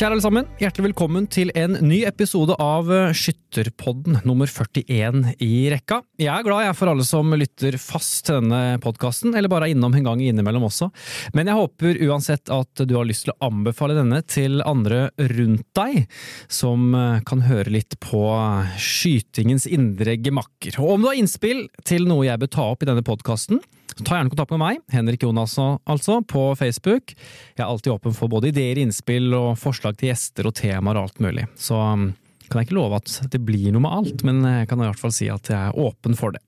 Kjære alle sammen, hjertelig velkommen til en ny episode av eh, Skytterpodden nummer 41 i rekka. Jeg er glad jeg for alle som lytter fast til denne podkasten, eller bare er innom en gang innimellom også. Men jeg håper uansett at du har lyst til å anbefale denne til andre rundt deg, som eh, kan høre litt på skytingens indre gemakker. Og om du har innspill til noe jeg bør ta opp i denne podkasten, Ta gjerne kontakt med meg, Henrik Jonas altså, på Facebook. Jeg er alltid åpen for både ideer, innspill og forslag til gjester og temaer og alt mulig. Så um, kan jeg ikke love at det blir noe med alt, men jeg kan i hvert fall si at jeg er åpen for det.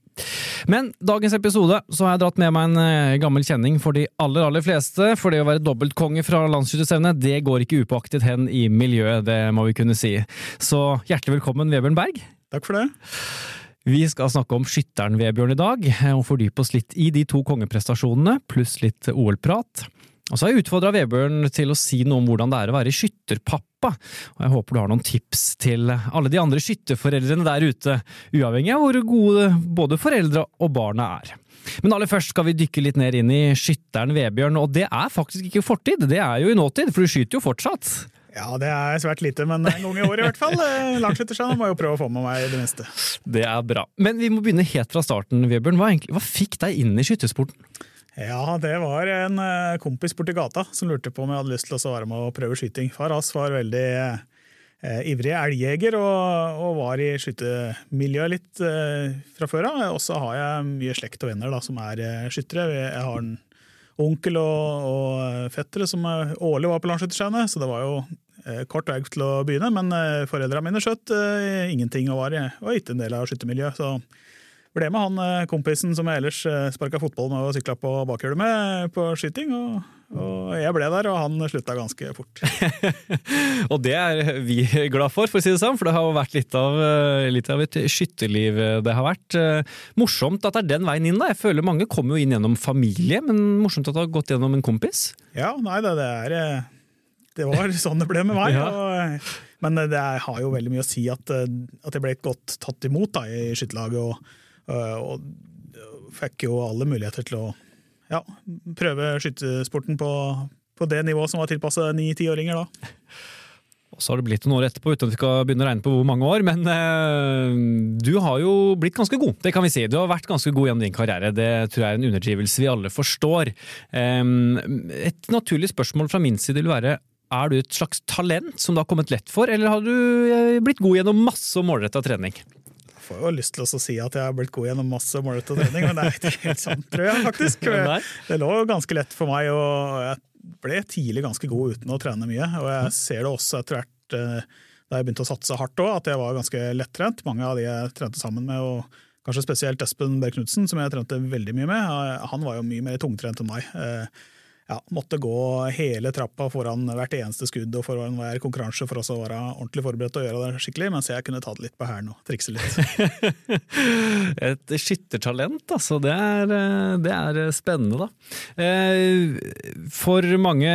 Men dagens episode så har jeg dratt med meg en eh, gammel kjenning for de aller aller fleste. For det å være dobbeltkonge fra landsskytterstevnet, det går ikke upåaktet hen i miljøet, det må vi kunne si. Så hjertelig velkommen, Vebjørn Berg. Takk for det. Vi skal snakke om skytteren Vebjørn i dag, og fordype oss litt i de to kongeprestasjonene, pluss litt OL-prat. Og så har jeg utfordra Vebjørn til å si noe om hvordan det er å være skytterpappa, og jeg håper du har noen tips til alle de andre skytterforeldrene der ute, uavhengig av hvor gode både foreldre og barna er. Men aller først skal vi dykke litt ned inn i skytteren Vebjørn, og det er faktisk ikke fortid, det er jo i nåtid, for du skyter jo fortsatt. Ja, det er svært lite, men en gang i året i hvert fall. Eh, Langskytterstjerna må jo prøve å få med meg det meste. Det er bra. Men vi må begynne helt fra starten, Vebjørn. Hva, hva fikk deg inn i skyttersporten? Ja, det var en eh, kompis borti gata som lurte på om jeg hadde lyst til å være med og prøve skyting. Far hans var veldig eh, ivrig elgjeger og, og, var i skyttermiljøet litt eh, fra før av. Og så har jeg mye slekt og venner da, som er eh, skyttere. Jeg har en onkel og, og fettere som årlig var på Landsskytterstevnet, så det var jo eh, kort vei til å begynne. Men eh, foreldrene mine skjøt eh, ingenting og var, var ikke en del av skyttermiljøet. Så ble med han eh, kompisen som jeg ellers eh, sparka fotball med og sykla på bakhjulet med på skyting. og og jeg ble der, og han slutta ganske fort. og det er vi glad for, for å si det sånn, for det har vært litt av, eh, litt av et skytterliv det har vært. Morsomt at det er den veien inn, da. Jeg føler mange kommer jo inn gjennom familie, men morsomt at det har gått gjennom en kompis? Ja, nei det, det er Det var sånn det ble med meg. ja. og, men det har jo veldig mye å si at, at jeg ble godt tatt imot da, i skytterlaget. og og, og fikk jo alle muligheter til å ja, prøve skytesporten på, på det nivået som var tilpasset ni-tiåringer da. Og så har det blitt noen år etterpå, uten at vi skal begynne å regne på hvor mange år. Men eh, du har jo blitt ganske god, det kan vi si. Du har vært ganske god gjennom din karriere. Det tror jeg er en underdrivelse vi alle forstår. Eh, et naturlig spørsmål fra min side vil være er du et slags talent som det har kommet lett for, eller har du eh, blitt god gjennom masse målretta trening? Får jo lyst til å si at jeg har blitt god gjennom masse målrettet trening, men det er ikke helt sant, tror jeg faktisk. Det lå ganske lett for meg, og jeg ble tidlig ganske god uten å trene mye. Og jeg ser det også etter hvert eh, da jeg begynte å satse hardt òg, at jeg var ganske lettrent. Mange av de jeg trente sammen med, og kanskje spesielt Espen Berg Knutsen, som jeg trente veldig mye med, han var jo mye mer tungtrent enn meg. Eh, ja, måtte gå hele trappa foran hvert eneste skudd og foran hver konkurranse for å være ordentlig forberedt og gjøre det skikkelig, mens jeg kunne ta det litt på hælen og trikse litt. Et skyttertalent, altså. Det er, det er, spennende, da. Eh, for mange,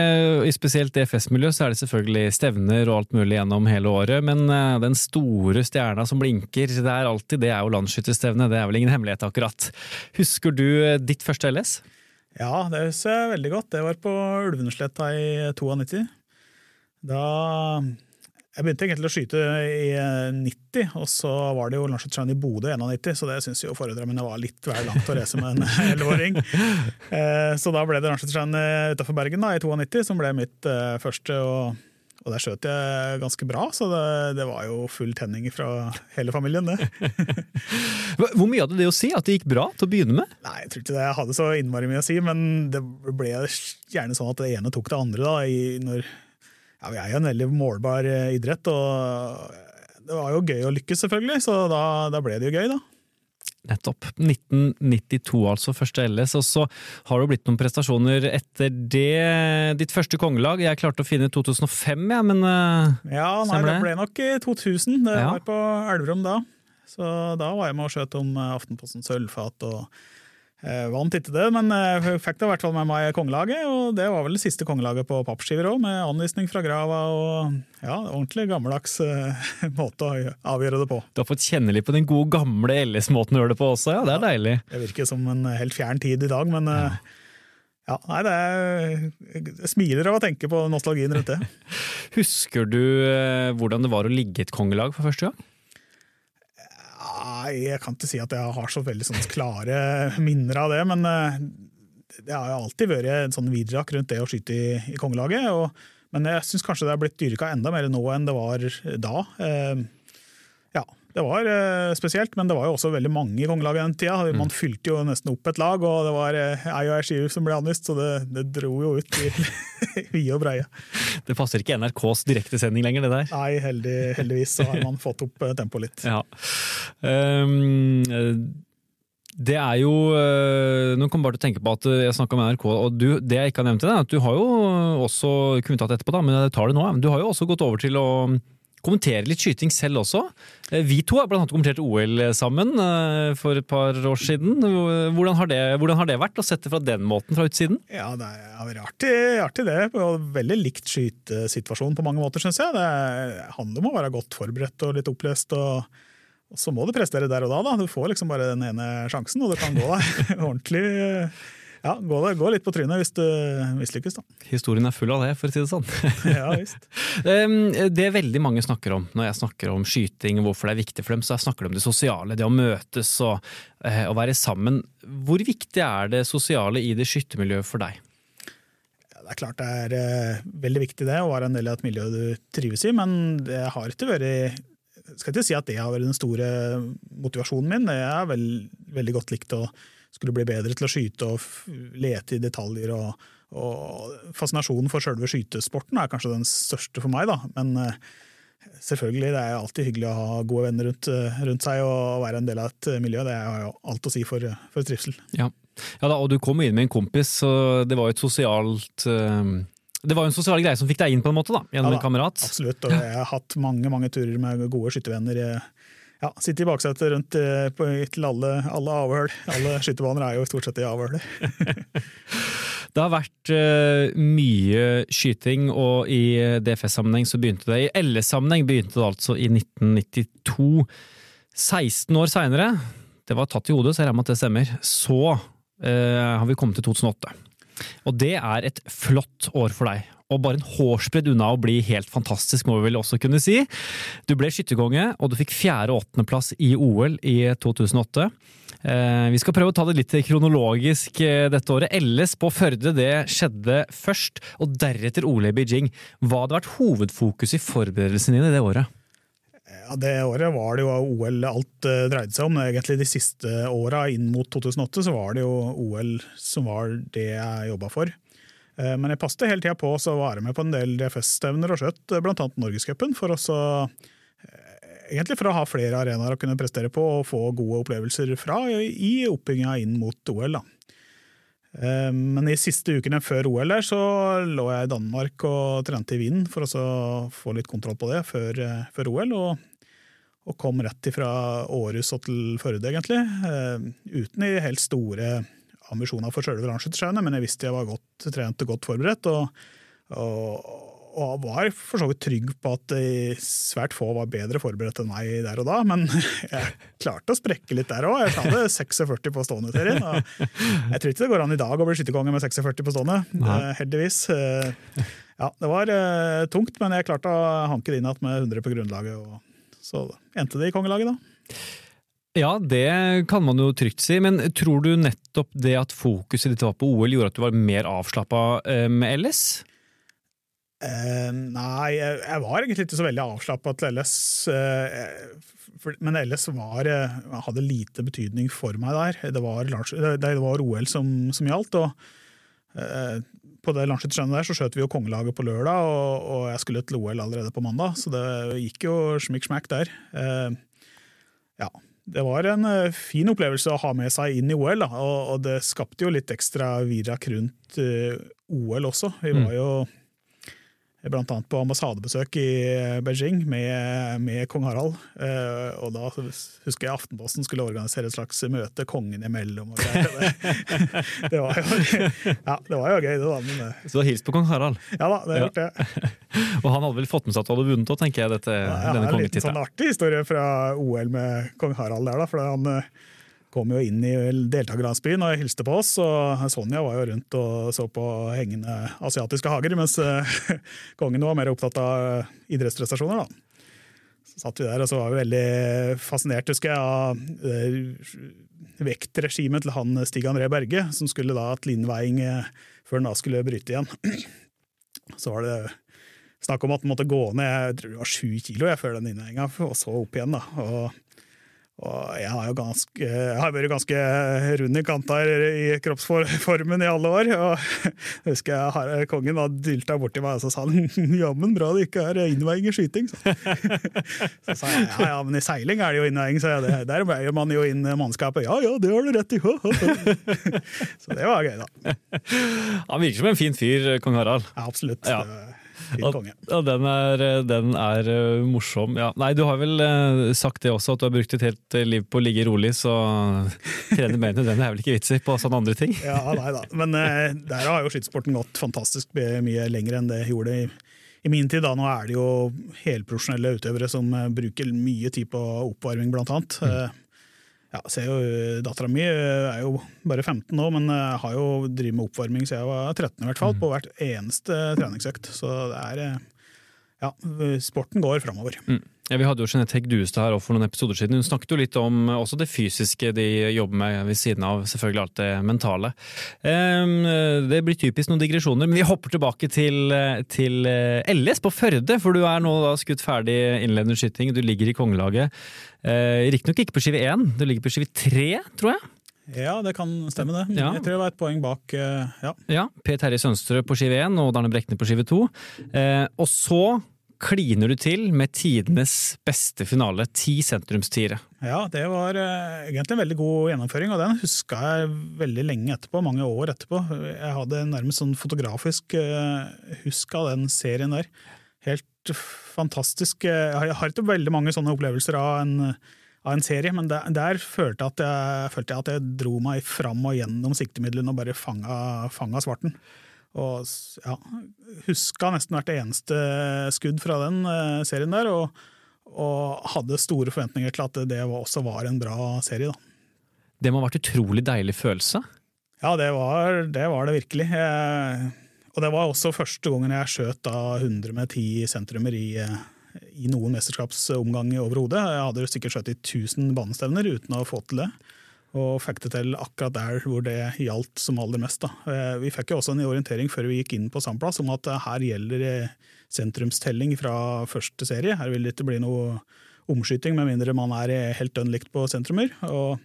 spesielt DFS-miljø, så er det selvfølgelig stevner og alt mulig gjennom hele året, men eh, den store stjerna som blinker, det er alltid det er jo landsskytterstevne. Det er vel ingen hemmelighet, akkurat. Husker du ditt første LS? Ja, det husker jeg veldig godt. Det var på Ulvenesletta i 92. Da Jeg begynte egentlig å skyte i 90, og så var det jo landsskytterstevne i Bodø i 91, så det syns jo foreldrene mine var litt vel langt å reise med en elleveåring. Eh, så da ble det landsskytterstevne utafor Bergen da, i 92 som ble mitt eh, første. og og der skjøt jeg ganske bra, så det, det, var jo full tenning fra hele familien, det. Hvor mye hadde det å si at det gikk bra til å begynne med? Nei, Jeg tror ikke det jeg hadde så innmari mye å si, men det ble gjerne sånn at det ene tok det andre. da, i, når, ja, Vi er jo en veldig målbar eh, idrett, og det var jo gøy å lykkes, selvfølgelig, så da, da ble det jo gøy, da. Nettopp. 1992, altså, første LS. Og så har det blitt noen prestasjoner etter det. Ditt første kongelag, jeg klarte å finne 2005, ja, men uh, Ja, nei, det ble nok i 2000. Det ja. var på Elverum da. Så da var jeg med og skjøt om Aftenposten Aftenpostens sølvfat og Eh, vant ikke det, men jeg eh, fikk det i hvert fall med meg kongelaget. Og det var vel det siste kongelaget på pappskiver òg, med anvisning fra grava og ja, ordentlig gammeldags uh, måte å avgjøre det på. Du har fått kjenne litt på den gode gamle LS-måten å gjøre det på også, ja. Det er ja, deilig. Det virker som en helt fjern tid i dag, men ja. Ja, nei, det er, jeg smiler av å tenke på nostalgien rundt det. Husker du eh, hvordan det var å ligge i et kongelag for første gang? Nei, jeg kan ikke si at jeg har så veldig sånn klare minner av det, men eh, det har alltid vært en sånn vidrak rundt det å skyte i, i kongelaget. Og, men jeg syns kanskje det er blitt dyrka enda mer nå enn det var da. Eh, det var eh, spesielt, men det var jo også veldig mange i kongelaget den tida. Mm. Man fylte jo nesten opp et lag, og det var eh, ei og ei skive som ble anvist, så det, det dro jo ut i vide og breie. Det passer ikke NRKs direktesending lenger, det der. Nei, heldig, heldigvis så har man fått opp eh, tempoet litt. Ja. Um, det er jo eh, Nå kom jeg bare til å tenke på at jeg snakka med NRK, og du, det jeg ikke har nevnt til er at du har jo også Kunne tatt etterpå, da, men jeg tar det nå. Du har jo også gått over til å kommentere litt skyting selv også. Eh, Vi to har annet kommentert OL sammen eh, for et par år siden. Hvordan har det, hvordan har det vært å sette fra den måten fra utsiden? Ja, det er artig, artig det. Veldig likt skytesituasjon på mange måter, syns jeg. Det handler om å være godt forberedt og litt opplest. og så må du prestere der og da. da. Du får liksom bare den ene sjansen, og det kan gå ordentlig ja, gå, gå litt på trynet hvis du mislykkes, da. Historien er full av det, for å si det sånn. Ja, visst. Det veldig mange snakker om når jeg snakker om skyting og hvorfor det er viktig for dem, så jeg snakker de om det sosiale, det å møtes og eh, å være sammen. Hvor viktig er det sosiale i det skyttermiljøet for deg? Ja, det er klart det er eh, veldig viktig det, å være en del av et miljø du trives i, men det har ikke vært skal ikke si at det har vært den store motivasjonen min. Jeg er veld, veldig godt likt å skulle bli bedre til å skyte og lete i detaljer. og, og Fascinasjonen for selve skytesporten er kanskje den største for meg, da. Men eh, selvfølgelig, det er alltid hyggelig å ha gode venner rundt, eh, rundt seg og være en del av et miljø. Det har jo alt å si for, for trivsel. Ja. ja da, og du kom inn med en kompis, så det var jo et sosialt eh, Det var jo en sosial greie som fikk deg inn på en måte, da, gjennom Ja da, en kamerat. Absolutt, og jeg har hatt mange mange turer med gode skyttervenner. Ja, Sitte i baksetet rundt eh, til alle, alle avhøl. Alle skytterbaner er jo stort sett i avhør. Det har vært uh, mye skyting, og i DFS-sammenheng så begynte det. I LS-sammenheng begynte det altså i 1992. 16 år seinere, det var tatt i hodet, så jeg regner med at det stemmer, så uh, har vi kommet til 2008. Og det er et flott år for deg. Og bare en hårsbredd unna å bli helt fantastisk, må vi vel også kunne si. Du ble skytterkonge, og du fikk fjerde- og åttendeplass i OL i 2008. Eh, vi skal prøve å ta det litt kronologisk eh, dette året. LS på Førde det skjedde først, og deretter OL i Beijing. Hva hadde vært hovedfokus i forberedelsene dine det året? Ja, Det året var det jo OL alt eh, dreide seg om. Egentlig De siste åra inn mot 2008 så var det jo OL som var det jeg jobba for. Eh, Men jeg passet hele tida på å være med på en del DFS-stevner og skjøtt, eh, bl.a. Norgescupen, for eh, for å ha flere arenaer å kunne prestere på og få gode opplevelser fra i oppbygginga inn mot OL. da. Men de siste ukene før OL der, så lå jeg i Danmark og trente i Wien for å få litt kontroll på det før, før OL. Og, og kom rett ifra Århus og til Førde, egentlig. Uten i helt store ambisjoner for sjølve landsskytterskjauene, men jeg visste jeg var godt trent og godt forberedt. Og, og, og var for så vidt trygg på at svært få var bedre forberedt enn meg der og da, men jeg klarte å sprekke litt der òg. Jeg hadde 46 på stående terien, og Jeg tror ikke det går an i dag å bli skytterkonge med 46 på stående, Nei. eh, heldigvis. Eh, Ja, det var eh, tungt, men jeg klarte å hanke det inn igjen med 100 på grunnlaget. Og så endte det i kongelaget, da. Ja, det kan man jo trygt si, men tror du nettopp det at fokuset ditt var på OL gjorde at du var mer avslappa eh, med LS? Uh, nei, jeg, var egentlig ikke så veldig avslappa til LS. Uh, for, men LS var, uh, hadde lite betydning for meg der. Det var, det, det var OL som, som gjaldt. og eh, På det landsskytterstevnet der så skjøt vi jo kongelaget på lørdag, og, og jeg skulle til OL allerede på mandag, så det gikk jo smikk-smakk der. Eh, ja, det var en eh, fin opplevelse å ha med seg inn i OL, da, og, og det skapte jo litt ekstra virak rundt uh, OL også. Vi Mm. var jo blant annet på ambassadebesøk i Beijing med, med kong Harald. Eh, og da husker jeg Aftenposten skulle organisere et slags møte kongen imellom. Og det, det, var jo, ja, det var jo gøy, det da. Men, eh, Så du har hilst på kong Harald, ja da, det Ja. har gjort det. og han hadde vel fått med seg at du hadde vunnet òg, tenker jeg, dette, Ja, denne en liten sånn artig historie fra OL med kong Harald der, da. For han, eh, kom jo inn i deltakerlandsbyen og hilste på oss. og Sonja var jo rundt og så på hengende asiatiske hager, mens kongen var mer opptatt av idrettsprestasjoner. da. Så satt vi der, og så var vi veldig fascinert, husker jeg, av vektregimet til han Stig André Berge, som skulle da til innveiing før han da skulle bryte igjen. Så var det snakk om at han måtte gå ned jeg tror det var sju kilo jeg, før den innveiinga, og så opp igjen. da, og og jeg har jo ganske, jeg har vært ganske rund i kanta i kroppsformen i alle år. og jeg husker jeg har, Kongen da dylta borti meg og så sa han, jammen bra det ikke er innveiing i skyting. Så. så sa jeg ja, ja, men i seiling er det jo innveiing, så jeg, der veier man jo inn mannskapet. Ja ja, det har du rett i! så det var gøy, da. Han virker som en fin fyr, kong Harald. Ja, absolutt. Ja. Ja, den er, den er uh, morsom. Ja. Nei, du har vel uh, sagt det også, at du har brukt et helt liv på å ligge rolig, så trene mer nødvendig er vel ikke vitser på sånne andre ting? ja, nei da. Men uh, der har jo skytesporten gått fantastisk mye lenger enn det gjorde i, i min tid. da, Nå er det jo helprofesjonelle utøvere som bruker mye tid på oppvarming, blant annet. Mm. Ja, ser jo eh, Dattera mi eh, er jo bare 15 nå, men eh, har jo drevet med oppvarming siden jeg var 13 i hvert fall, mm. på hvert eneste treningsøkt. Så det er Ja, sporten går framover. Mm. Ja, vi hadde jo Jeanette Hegg Duestad her for noen episoder siden. Hun snakket jo litt om også det fysiske de jobber med, ved siden av selvfølgelig alt det mentale. Det blir typisk noen digresjoner, men vi hopper tilbake til, til LS på Førde. For du er nå da skutt ferdig innledende skyting, du ligger i kongelaget. Eh, Riktignok ikke på skive 1, du ligger på skive 3, tror jeg? Ja, det kan stemme det. Ja. Jeg tror det var et poeng bak. Ja, ja Per Terje Sønsterød på skive 1 og Darne Brekne på skive 2. og så kliner du til med tidenes beste finale, ti sentrumstiere. Ja, det var eh, egentlig en veldig god gjennomføring, og den huska jeg veldig lenge etterpå. mange år etterpå. Jeg hadde nærmest sånn fotografisk eh, husk av den serien der. Helt fantastisk. Jeg har ikke veldig mange sånne opplevelser av en, av en serie, men der, der følte, jeg jeg, følte, jeg at jeg dro meg fram og gjennom siktemidlene og bare fanga, fanga svarten. Og ja, huska nesten hvert eneste skudd fra den uh, serien der, og, og, hadde store forventninger til at det også var en bra serie. da. Det må ha vært utrolig deilig følelse? Ja, det var det, var det virkelig. Jeg, og det var også første gangen jeg skjøt da 100 med 10 sentrumer i, i noen mesterskapsomgang overhodet. Jeg hadde sikkert skjøtt i 1000 banestevner uten å få til det og fikk det til akkurat der hvor det gjaldt som aller mest. Da. Eh, vi fikk jo også en orientering før vi gikk inn på Sandplass om at eh, her gjelder sentrumstelling fra første serie. Her vil det ikke bli noe omskyting med mindre man er helt dønn likt på sentrumer. Og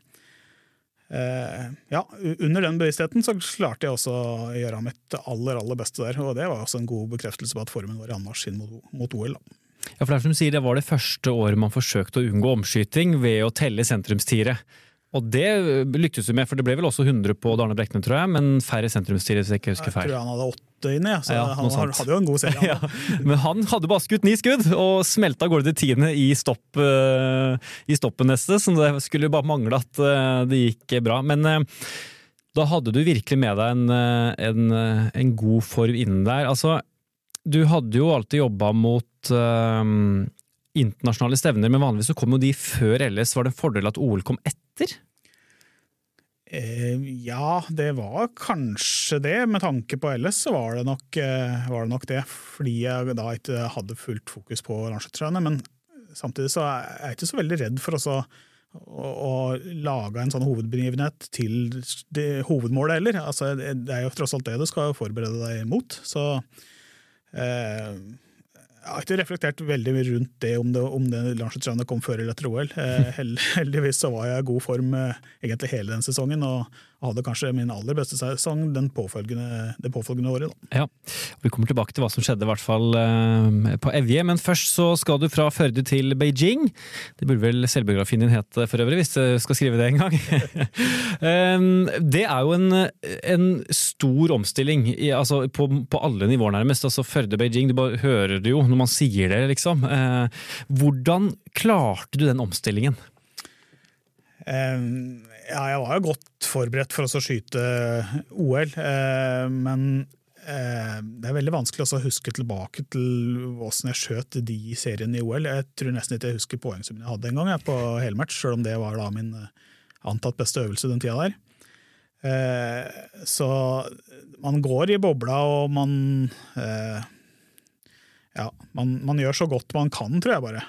eh, ja, under den bevisstheten så klarte jeg også å gjøre mitt aller aller beste der. Og det var også en god bekreftelse på at formen var i anmarsj inn mot, mot OL. Da. Ja, for det, er som sier, det var det første året man forsøkte å unngå omskyting ved å telle sentrumstiere. Og det lyktes du med, for det ble vel også 100 på Darne Brekne, tror jeg, men færre sentrumsstirer, hvis jeg ikke husker feil. Jeg tror han hadde åtte inne, så ja, han hadde jo en god serie. ja, men han hadde bare skutt ni skudd, og smelta av gårde til tiende i, stopp, uh, i stoppen neste, så det skulle bare mangle at uh, det gikk bra. Men uh, da hadde du virkelig med deg en, en, en god form innen der. Altså, du hadde jo alltid jobba mot internasjonale stevner, men vanligvis så kom jo de før LS. Var det en fordel at OL kom etter? Eh, ja, det var kanskje det. Med tanke på LS så var det nok, eh, var det, nok det, fordi jeg da ikke hadde fullt fokus på landslagsrennet. Men samtidig så er jeg ikke så veldig redd for å, å lage en sånn hovedbegivenhet til hovedmålet heller. Altså, det er jo tross alt det du skal forberede deg mot. Så eh, jeg har ikke reflektert veldig mye rundt det om det, om det landslagsrennet kom før eller etter OL. Eh, heldigvis så var jeg i god form eh, egentlig hele den sesongen, og hadde kanskje min aller beste sesong den påfølgende, det påfølgende året. Da. Ja, Vi kommer tilbake til hva som skjedde, i hvert fall eh, på Evje. Men først så skal du fra Førde til Beijing. Det burde vel selvbiografien din het for øvrig, hvis du skal skrive det en gang. Det er jo en, en stor omstilling altså på, på, alle nivåer, nærmest. Altså Førde-Beijing, du bare hører det jo når man sier det, liksom. Eh, hvordan klarte du den omstillingen? Um ja, jeg var jo godt forberedt for å skyte OL, eh, men eh, det er veldig vanskelig å huske tilbake til åssen jeg skjøt de seriene i OL. Jeg tror nesten ikke jeg husker poengsummen jeg hadde en gang på helmatch, selv om det var da min antatt beste øvelse den tida der. Eh, så man går i bobla, og man eh, Ja, man, man, gjør så godt man kan, tror jeg bare.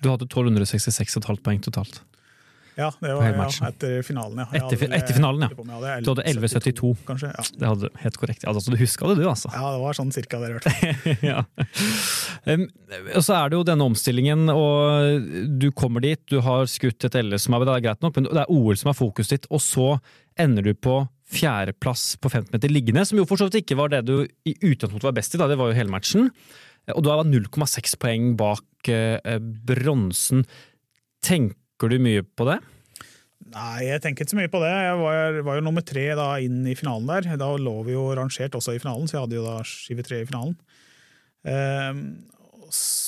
Du hadde 1266,5 poeng totalt. Ja, det var ja, etter finalen, ja. Etter, etter, finalen, ja. Du hadde 11,72. Kanskje, ja. Det hadde helt korrekt. Altså, du huska det, du, altså? Ja, det var sånn cirka det, i hvert fall. ja. um, og så er det jo denne omstillingen, og du kommer dit, du har skutt et LS som er, det er greit nok, men det er OL som er fokuset ditt, og så ender du på fjerdeplass på 15 meter liggende, som jo for så vidt ikke var det du i utgangspunktet var best i, da, det var jo hele matchen. Og du var 0,6 poeng bak eh, bronsen. Tenker du mye på det? Nei, jeg tenker ikke så mye på det. Jeg var, var jo nummer tre da, inn i finalen der. Da lå vi jo rangert også i finalen, så jeg hadde jo da skive tre i finalen. Um,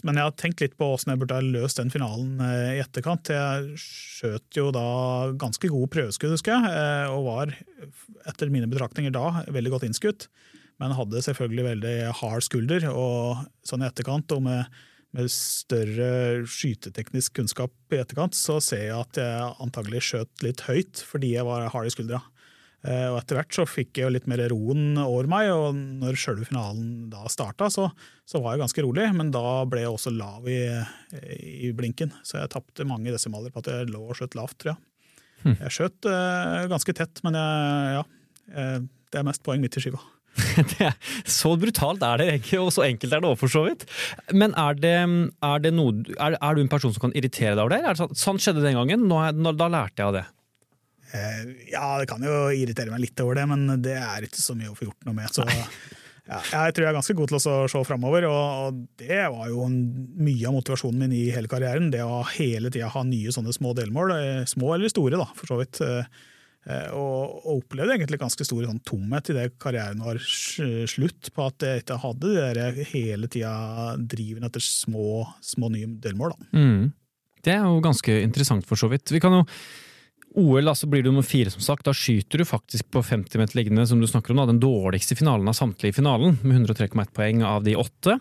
men jeg har tenkt litt på åssen jeg burde ha løst den finalen uh, i etterkant. Jeg skjøt jo da ganske gode prøveskudd, husker jeg, uh, og var, etter mine betraktninger da, veldig godt innskutt. Men hadde selvfølgelig veldig hard skulder, og sånn i etterkant, og med med større skyteteknisk kunnskap i etterkant, så ser jeg at jeg antagelig skjøt litt høyt fordi jeg var hard i skuldra. Eh, og etter hvert så fikk jeg jo litt mer roen over meg, og når sjølve finalen da starta, så, så, var jeg ganske rolig, men da ble jeg også lav i, i blinken. Så jeg tapte mange desimaler på at jeg lå og skjøt lavt, tror jeg. Hm. Jeg skjøt uh, ganske tett, men jeg, ja, eh, det er mest poeng midt i skiva. Er, så brutalt er det ikke, og så enkelt er det òg, for så vidt. Men er, det, er, det noe, er, er, du en person som kan irritere deg over det? Sånn, sånn skjedde den gangen, nå, da lærte jeg av det. Eh, ja, det kan jo irritere meg litt over det, men det er ikke så mye å få gjort noe med. Så ja, jeg tror jeg er ganske god til å se framover, og det var jo mye av motivasjonen min i hele karrieren. Det å hele tida ha nye sånne små delmål, eh, små eller store, da, for så vidt. Eh, Eh, og, og opplevde egentlig ganske stor sånn, tomhet det karrieren var slutt, på at jeg ikke hadde det der hele tida driven etter små, små nye delmål. Mm. Det er jo ganske interessant, for så vidt. Vi kan jo OL altså blir du nummer fire, som sagt. Da skyter du faktisk på 50 meter liggende, som du snakker om, da, den dårligste finalen av samtlige i finalen, med 103,1 poeng av de åtte.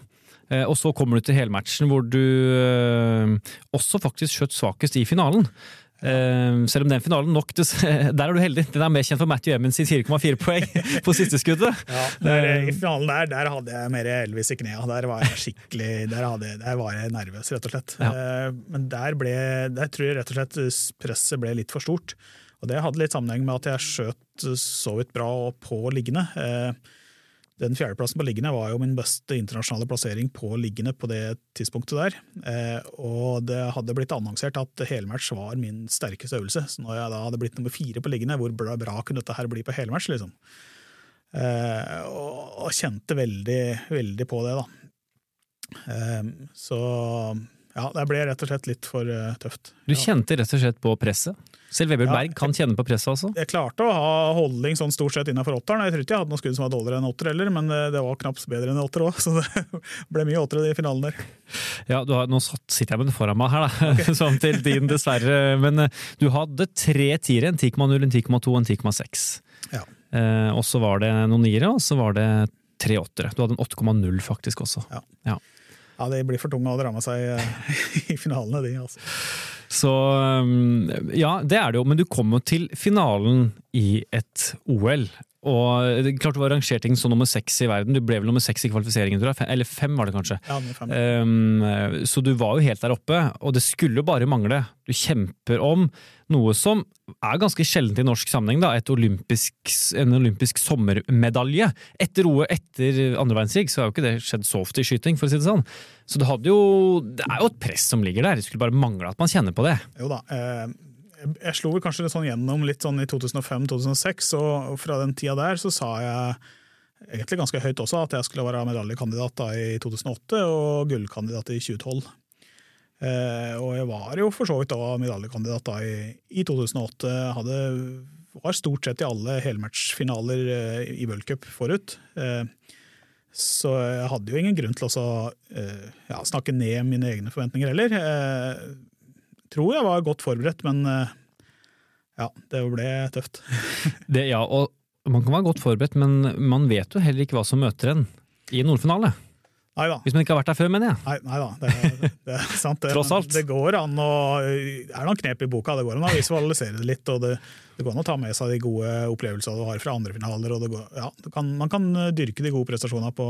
Eh, og så kommer du til helmatchen, hvor du eh, også faktisk skjøt svakest i finalen. Uh, selv om den finalen nok Der er du heldig! Den er mer kjent for Matthew Emmons i 4,4 poeng på siste skuddet. Ja, der, I finalen der der hadde jeg mer Elvis i knea. Der var jeg skikkelig Der, hadde, der var jeg nervøs, rett og slett. Ja. Uh, men der, ble, der tror jeg rett og slett presset ble litt for stort. Og det hadde litt sammenheng med at jeg skjøt så vidt bra på liggende. Uh, den fjerdeplassen på liggende var jo min beste internasjonale plassering på liggende på det tidspunktet der. Eh, og det hadde blitt annonsert at helmatch var min sterkeste øvelse. Så når jeg da hadde blitt nummer fire på liggende, hvor bra kunne dette her bli på helmatch? Liksom? Eh, og, og, kjente veldig, veldig på det, da. Eh, så ja, det ble rett og slett litt for uh, tøft. Du kjente rett og slett på presset? Selv Weber Berg kan kjenne på presset også? Jeg klarte å ha holdning sånn stort sett innafor åtteren. Jeg tror ikke jeg hadde noe skudd som var dårligere enn åtter heller, men eh, det var knapt bedre enn åtter òg, så det ble mye åttere i finalen der. Ja, har, Nå sitter jeg med det foran meg her, da, okay. sånn til din dessverre. Men eh, du hadde tre tiere, en 10,0, en 10,2 og en 10,6. Ja. Eh, og så var det noen niere, og så var det tre åttere. Du hadde en 8,0 faktisk også. Ja. ja. Ja, de blir for tunge å dra med seg eh, i finalene, de. altså. Så um, ja, det er det jo, men du kom jo til finalen i et OL. Og klart du var rangert inn som nummer seks i verden. Du ble vel nummer seks i kvalifiseringen, tror jeg. Eller fem, var det kanskje. Ja, fem. Um, så du var jo helt der oppe, og det skulle jo bare mangle. Du kjemper om noe som er ganske sjeldent i norsk sammenheng. da, olympisk, En olympisk sommermedalje. Etter OE etter andre verdenskrig så har jo ikke det skjedd så ofte i skyting, for å si det sånn. Så det, jo, det er jo et press som ligger der. Det skulle bare mangle at man kjenner på det. Jo da. Eh, jeg slo vel kanskje sånn gjennom litt sånn i 2005-2006, og fra den tida der så sa jeg egentlig ganske høyt også at jeg skulle være medaljekandidat da i 2008 og gullkandidat i 2012. Eh, og jeg var jo for så vidt da medaljekandidat da i, i 2008. Hadde, var stort sett i alle helmatchfinaler eh, i v-cup forut. Eh, så jeg hadde jo ingen grunn til å ja, snakke ned mine egne forventninger heller. Jeg tror jeg var godt forberedt, men ja, det ble tøft. det, ja, og man kan være godt forberedt, men man vet jo heller ikke hva som møter en i en nordfinale. Nei da. Hvis man ikke har vært der før, mener jeg. Nei, nei da, det, det er sant. Det, Tross alt. Det går an å Det er noen knep i boka. Det går an å visualisere det litt. og det, det går an å ta med seg de gode opplevelsene du har fra andre finaler. og det går, ja, kan, Man kan dyrke de gode prestasjonene på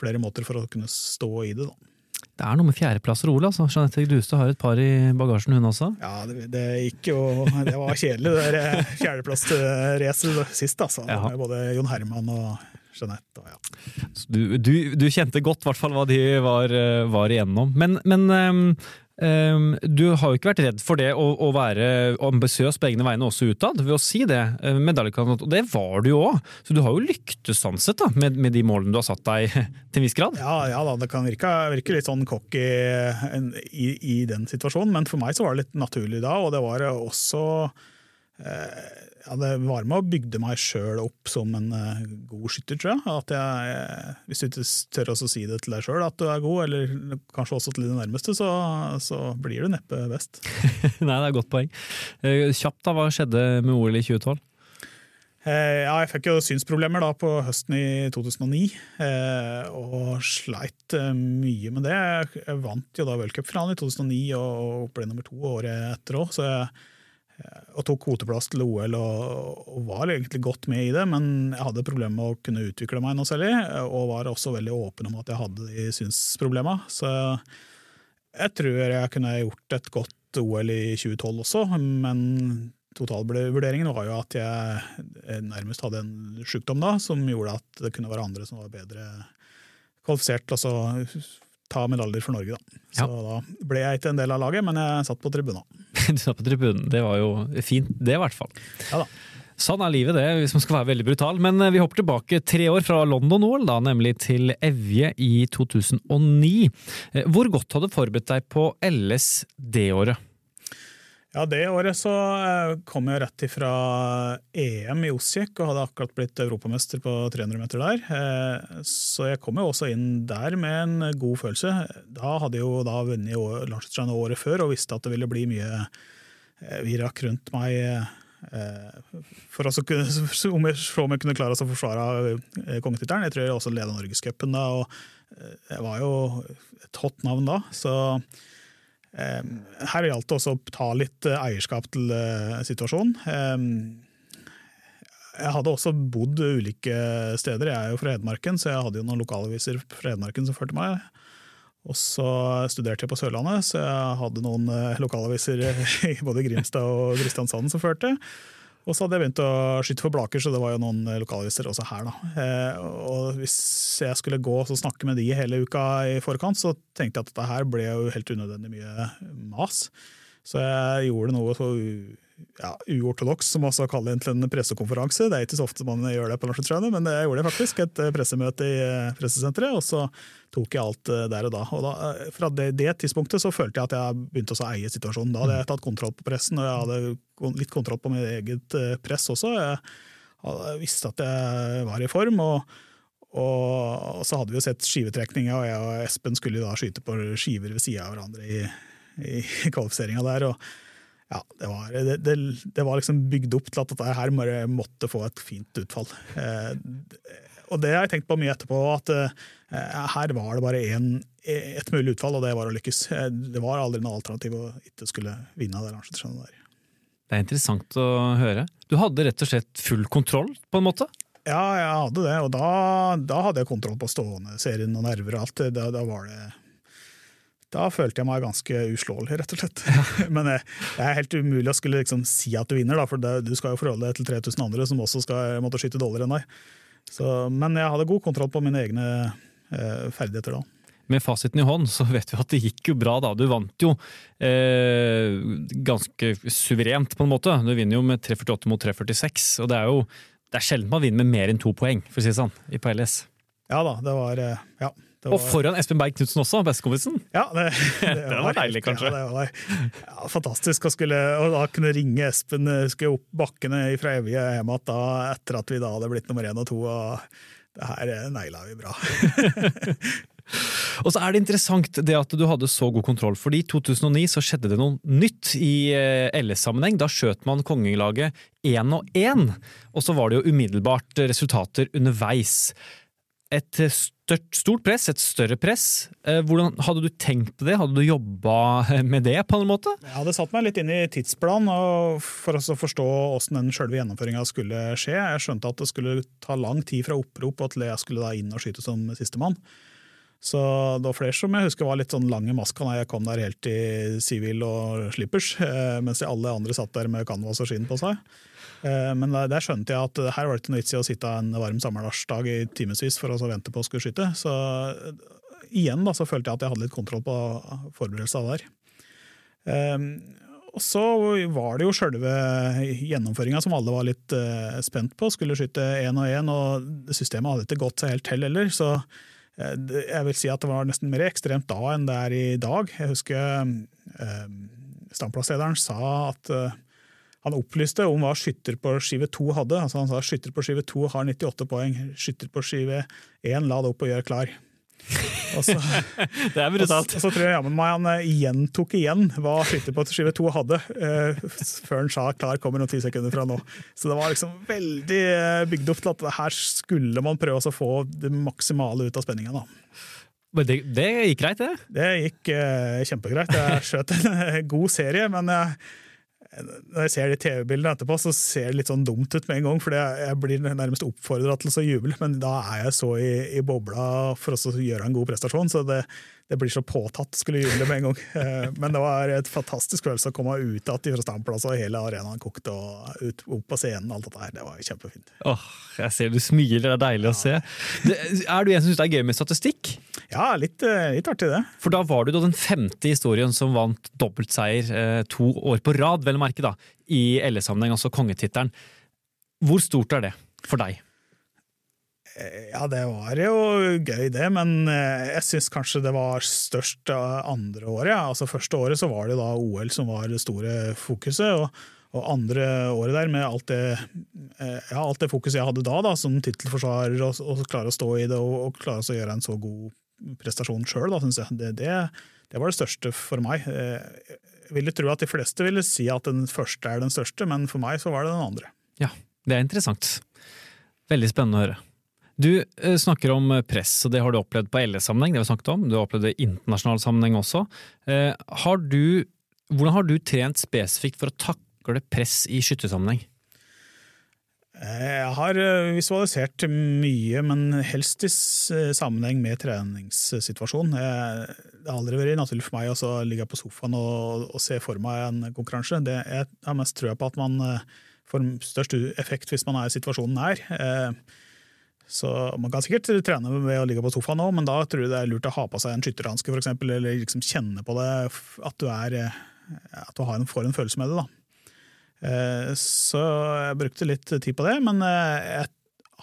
flere måter for å kunne stå i det. da. Det er noe med fjerdeplasser, Ole. Altså. Jeanette Grustad har et par i bagasjen, hun også. Ja, det, det gikk jo Det var kjedelig, det eh, fjerdeplassracet sist, altså. Ja. Med både Jon Herman og Jeanette. Og ja. Du, du, du kjente godt hvert fall hva de var, eh, var igjennom. Men, men um, um, du har jo ikke vært redd for det å, å være ambisiøs på egne vegne også utad, ved å si det. eh, Medaljekandidat. Og det var du jo òg, så du har jo lyktes sånn sett med, med de målene du har satt deg til en viss grad. Ja, ja da, det kan virke, virke litt sånn cocky i, i den situasjonen, men for meg så var det litt naturlig da, og det var også eh, ja, Det var med og bygde meg sjøl opp som en uh, god skytter, tror jeg. At jeg. eh, Hvis du ikke tør å si det til deg sjøl at du er god, eller kanskje også til de nærmeste, så, så blir du neppe best. Nei, det er et godt poeng. Uh, Kjapt, da, hva skjedde med OL i 2012? Uh, ja, jeg fikk jo synsproblemer da på høsten i 2009, eh, og sleit mye med det. Jeg vant jo da v-cupfinalen i 2009 og ble nummer to året etter òg, så jeg og tok kvoteplass til OL og, og var egentlig godt med i det, men jeg hadde problemer med å kunne utvikle meg noe særlig, og var også veldig åpen om at jeg hadde de synsproblemene. Så jeg tror jeg kunne gjort et godt OL i 2012 også, men totalvurderingen var jo at jeg nærmest hadde en sykdom da, som gjorde at det kunne være andre som var bedre kvalifisert altså ta medaljer for Norge. Da. Så da ble jeg ikke en del av laget, men jeg satt på tribunen. Du satt på tribunen, det var jo fint det i hvert fall. Ja da. Sånn er livet det, hvis man skal være veldig brutal. Men eh, vi hopper tilbake tre år fra London-OL, da, nemlig til Evje i 2009. Eh, Hvor godt hadde du forberedt deg på LS det året? Ja, Det året så eh, kom jeg rett ifra EM i Osijek og hadde akkurat blitt europamester på 300 meter der. Eh, Så jeg kom jo også inn der med en god følelse. Da hadde jeg jo da vunnet landslagsrennet året før og visste at det ville bli mye eh, virak rundt meg. For å kunne, om jeg, så om jeg kunne klare å forsvare kongetittelen. Jeg tror jeg også leda Norgescupen da, og jeg var jo et hot navn da. så Her gjaldt det også å ta litt eh, eierskap til eh, situasjonen. Eh, Jeg hadde også bodd ulike steder. Jeg er jo fra Hedmarken, så jeg hadde jo noen lokalaviser fra Hedmarken som førte meg. Og så studerte jeg på Sørlandet, så jeg hadde noen eh, lokalaviser i både Grimstad og Kristiansand som førte. Og så hadde jeg begynt å skyte for Blaker, så det var jo noen lokalister også her. da. Eh, og hvis jeg skulle gå og snakke med de hele uka i forkant, så tenkte jeg at dette her ble jo helt unødvendig mye mas. Så jeg gjorde noe så ja, uortodoks som også kaller det en pressekonferanse. Det er ikke så ofte man gjør det på landslagsrennet, men jeg gjorde det faktisk. Et eh, pressemøte i eh, pressesenteret, og så tok jeg alt eh, der og da. Og da, fra det, det tidspunktet så følte jeg at jeg begynte å eie situasjonen. Da hadde jeg tatt kontroll på pressen, og jeg hadde litt kontroll på mitt eget press også. Jeg hadde visst at jeg var i form. og og så hadde vi jo sett skivetrekninga, og jeg og Espen skulle da skyte på skiver ved sida av hverandre i, i kvalifiseringa der. og ja, det var, det, det, det var liksom bygd opp til at dette her bare måtte få et fint utfall. Eh, og det har jeg tenkt på mye etterpå, at eh, her var det bare en, et mulig utfall, og det var å lykkes. Eh, det var aldri noe alternativ å ikke skulle vinne det der. Det er interessant å høre. Du hadde rett og slett full kontroll, på en måte? Ja, jeg hadde det, og da, da hadde jeg kontroll på stående serien og nerver og alt. Da, da var det da følte jeg meg ganske uslåelig, rett og slett. Men eh, det er helt umulig å skulle liksom si at du vinner, da, for det, du skal jo forholde deg til 3000 andre som også skal måtte skyte dårligere enn deg. Så, men jeg hadde god kontroll på mine egne eh, ferdigheter da. Med fasiten i hånd så vet vi at det gikk jo bra da. Du vant jo eh, ganske suverent, på en måte. Du vinner jo med 3,48 mot 3,46, og det er jo det er sjelden man vinner med mer enn to poeng, for å si det sånn, i på LS. Ja da, det var, eh, ja, var Og foran Espen Berg Knutsen også, bestekompisen! Ja, det, Det var deilig, kanskje. Ja, det var ja, fantastisk å skulle og da kunne ringe Espen eh, skulle opp bakkene fra evige hjem igjen etter at vi da hadde blitt nummer én og to. og det her eh, naila vi bra. Og så er det interessant det at du hadde så god kontroll, fordi i 2009 så skjedde det noe nytt i eh, LS-sammenheng. Da skjøt man kongelaget én og én, og så var det jo umiddelbart resultater underveis. Et størt, stort press, et større press. Eh, hvordan Hadde du tenkt det? Hadde du jobba med det på en måte? Jeg hadde satt meg litt inn i tidsplanen for å forstå hvordan den selve gjennomføringa skulle skje. Jeg skjønte at det skulle ta lang tid fra opprop og til jeg skulle da inn og skyte som sistemann. Så det var flere som jeg husker var litt sånn lang i maska når jeg kom der helt i sivil og slippers, eh, mens alle andre satt der med canvas og skinn på seg. Eh, men der, skjønte jeg at her var det ikke noe vits i å sitte en varm sommerdagsdag i timevis for å vente på å skulle skyte. Så igjen da, så følte jeg at jeg hadde litt kontroll på forberedelsene der. Um, og så var det jo sjølve gjennomføringa som alle var litt uh, spent på. Skulle skyte én og én, og systemet hadde ikke gått seg helt til heller. Så jeg vil si at det var nesten mer ekstremt da enn det er i dag. Jeg husker standplasslederen sa at han opplyste om hva skytter på skive 2 hadde. Altså han sa skytter på skive 2 har 98 poeng, skytter på skive 1 la det opp og gjør klar. Så, det er brutalt. Og så, tror jeg jammen meg han eh, gjentok igjen hva skytter på skive 2 hadde, uh, før han sa klar kommer noen ti sekunder fra nå. Så det var liksom veldig uh, bygd opp til at her skulle man prøve å få det maksimale ut av spenninga. Men det, det, gikk greit, det? Det gikk uh, kjempegreit. Jeg skjøt en god serie, men jeg når jeg ser de TV-bildene etterpå, så ser det litt sånn dumt ut med en gang. For jeg blir nærmest oppfordra til å juble, men da er jeg så i, i bobla for å gjøre en god prestasjon. Så det, det blir så påtatt skulle juble med en gang. Eh, men det var et fantastisk følelse å komme ut igjen fra standplass, og hele arenaen kokte, og ut, opp på scenen alt dette her. Det var kjempefint. Åh, jeg ser du smiler, det er deilig ja. å se. Det, er du en som syns det er gøy med statistikk? Ja, litt, eh, litt, artig det. For da var du da den femte historien som vant dobbeltseier eh, to år på rad, vel å merke, da, i LS-sammenheng, altså kongetittelen. Hvor stort er det for deg? Ja, det var jo gøy, det, men eh, jeg syns kanskje det var størst andre året. Altså Første året så var det da OL som var det store fokuset. og, og andre året der, med alt det, eh, ja, alt det fokuset jeg hadde da, da som tittelforsvarer, og, og, klare å stå i det og, og klare å gjøre en så god prestasjon sjøl, syns jeg. Det, det, det, var det største for meg. Eh, jeg ville tro at de fleste ville si at den første er den største, men for meg så var det den andre. Ja, det er interessant. Veldig spennende å høre. Du eh, snakker om eh, press, og det har du opplevd på LS-sammenheng. det vi snakket om. Du har opplevd det i internasjonal sammenheng også. Eh, har du, hvordan har du trent spesifikt for å takle press i skyttersammenheng? Jeg har visualisert mye, men helst i sammenheng med treningssituasjonen. Det har aldri vært naturlig for meg å ligge på sofaen og, og se for meg en konkurranse. Det, jeg har mest trua på at man får størst effekt hvis man er i situasjonen nær. Så Man kan sikkert trene ved å ligge på sofaen òg, men da tror jeg det er lurt å ha på seg en skytterhanske f.eks., eller liksom kjenne på det, at du, er, at du en, får en følelse med det. da. Eh, så jeg brukte litt tid på det, men eh, jeg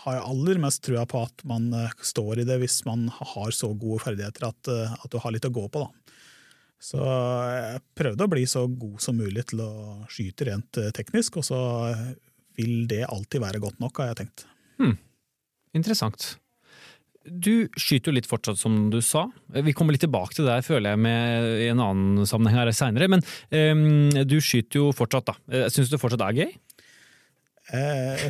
har aller mest trua på at man eh, står i det hvis man har så gode ferdigheter at, at du har litt å gå på. da. Så jeg prøvde å bli så god som mulig til å skyte rent teknisk, og så vil det alltid være godt nok, har jeg tenkt. Hmm. Interessant. Du skyter jo litt fortsatt, som du sa. Vi kommer litt tilbake til det, føler jeg, med, i en annen sammenheng her seinere. Men um, du skyter jo fortsatt, da. Eh, Syns du det fortsatt er gøy? Eh,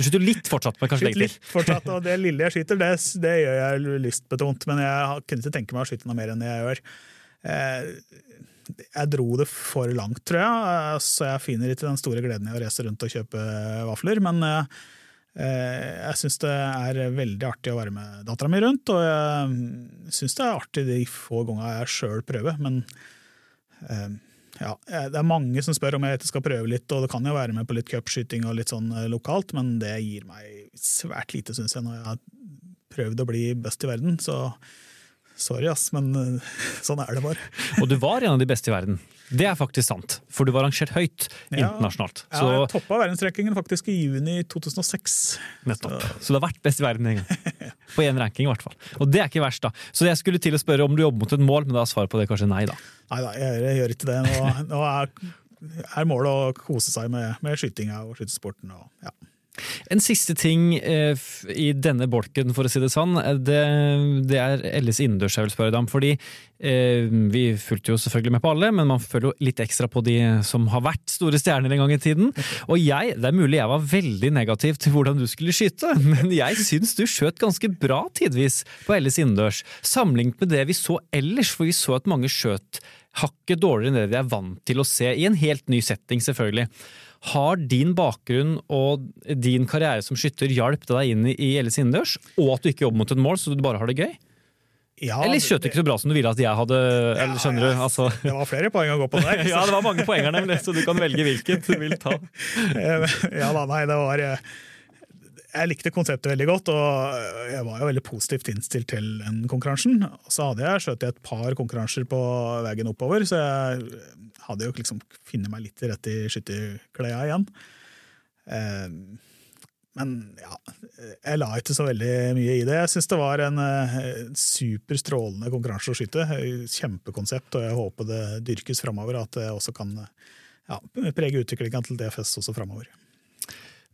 du skyter litt fortsatt, men kanskje legge til? Litt fortsatt, og det lille jeg skyter, det, det gjør jeg lystbetont. Men jeg kunne ikke tenke meg å skyte noe mer enn jeg gjør. Eh, jeg dro det for langt, tror jeg, så jeg finner ikke den store gleden i å reise rundt og kjøpe vafler. Men jeg syns det er veldig artig å være med dattera mi rundt, og jeg syns det er artig de få gangene jeg sjøl prøver, men eh, ja, det er mange som spør om jeg skal prøve litt, og det kan jo være med på litt cupskyting og litt sånn eh, lokalt, men det gir meg svært lite, syns jeg, når jeg har prøvd å bli best i verden. Så sorry, ass, men sånn er det bare. og du var en av de beste i verden? Det er faktisk sant, for du var rangert høyt ja, internasjonalt. Så, ja, jeg toppa verdensrankingen faktisk i juni 2006. Nettopp. Så, så du har vært best i verden en gang. På én ranking, i hvert fall. Og det er ikke verst, da. Så jeg skulle til å spørre om du jobber mot et mål, men da er svaret på det kanskje nei, da. Nei da, jeg, jeg gjør ikke det. Nå, nå er, er, målet å kose seg med, med skytinga og skytesporten. Og, ja. En siste ting eh, i denne bolken, for å si det sånn. Det, det er Elles innendørs jeg vil spørre deg om. Fordi eh, vi fulgte jo selvfølgelig med på alle, men man følger jo litt ekstra på de som har vært store stjerner en gang i tiden. Og jeg, det er mulig jeg var veldig negativ til hvordan du skulle skyte, men jeg syns du skjøt ganske bra tidvis på Elles innendørs. Sammenlignet med det vi så ellers, for vi så at mange skjøt hakket dårligere enn det vi er vant til å se, i en helt ny setting, selvfølgelig. Har din bakgrunn og din karriere som skytter hjulpet deg inn i Elles innendørs, og at du ikke jobber mot et mål, så du bare har det gøy? Ja, Eller skjøt ikke så bra som du ville at jeg hadde? eller skjønner du? Altså. Det var flere poeng å gå på der. ja, det var mange poenger, nemlig, så du kan velge hvilket du vil ta. ja da, nei, det var eh, jeg likte konseptet veldig godt, og jeg var jo veldig positivt innstilt til den konkurransen. Så hadde jeg skjøt i et par konkurranser på veien oppover, så jeg hadde jo liksom funnet meg litt rett i skytterklærne igjen. Eh, men ja, jeg la ikke så veldig mye i det. Jeg syns det var en eh, superstrålende konkurranse å skyte. Kjempekonsept, og jeg håper det dyrkes framover, at det også kan ja, prege utviklinga til DFS også framover.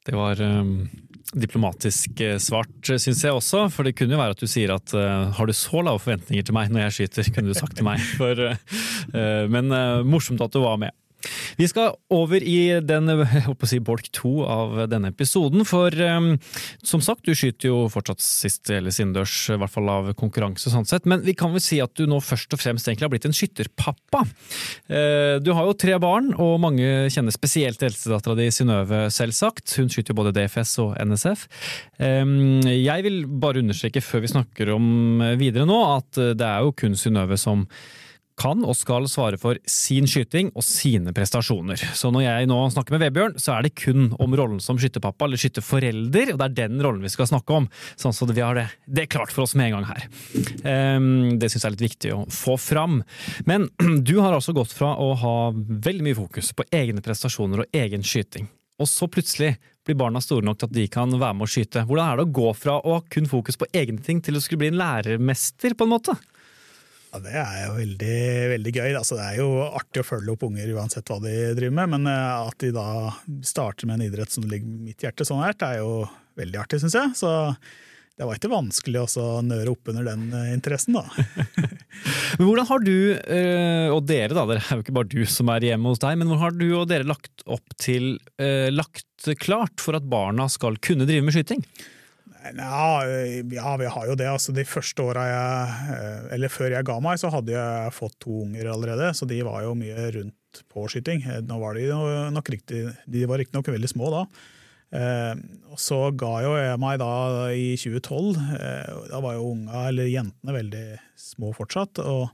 Det var um, diplomatisk eh, svart, syns jeg også. For det kunne jo være at du sier at uh, har du så lave forventninger til meg når jeg skyter, kunne du sagt til meg. For, uh, men uh, morsomt at du var med. Vi skal over i den, si, bolk to av denne episoden, for um, som sagt, du skyter jo fortsatt sist eller innendørs, i hvert fall av konkurranse sånn sett, men vi kan vel si at du nå først og fremst egentlig har blitt en skytterpappa. Uh, du har jo tre barn, og mange kjenner spesielt eldstedattera di Synnøve, selvsagt. Hun skyter jo både DFS og NSF. Um, jeg vil bare understreke før vi snakker om videre nå, at det er jo kun Synnøve som kan og skal svare for sin skyting og sine prestasjoner. Så når jeg nå snakker med Vebjørn, så er det kun om rollen som skytterpappa eller skytterforelder, og det er den rollen vi skal snakke om. Sånn så vi har det, det er klart for oss med en gang her. Um, det syns jeg er litt viktig å få fram. Men du har altså gått fra å ha veldig mye fokus på egne prestasjoner og egen skyting, og så plutselig blir barna store nok til at de kan være med å skyte. Hvordan er det å gå fra å ha kun fokus på egne ting til å skulle bli en lærermester, på en måte? Ja, Det er jo veldig, veldig gøy. Altså, det er jo artig å følge opp unger uansett hva de driver med, men eh, at de da starter med en idrett som ligger mitt hjerte sånn her, det er jo veldig artig, syns jeg. Så det var ikke vanskelig å nøre opp under den eh, interessen, da. men hvordan har du, eh, og dere da, det er jo ikke bare du som er hjemme hos deg, men hvordan har du og dere lagt opp til, lagt klart for at barna skal kunne drive med skyting? Ja, ja, vi har jo det. Altså, de første åra jeg eh, Eller før jeg ga meg, så hadde jeg fått to unger allerede, så de var jo mye rundt på skyting. Eh, nå var de nok riktig De var riktignok veldig små da. Eh, så ga jo jeg meg da i 2012. Eh, da var jo unga, eller jentene, veldig små fortsatt. Og,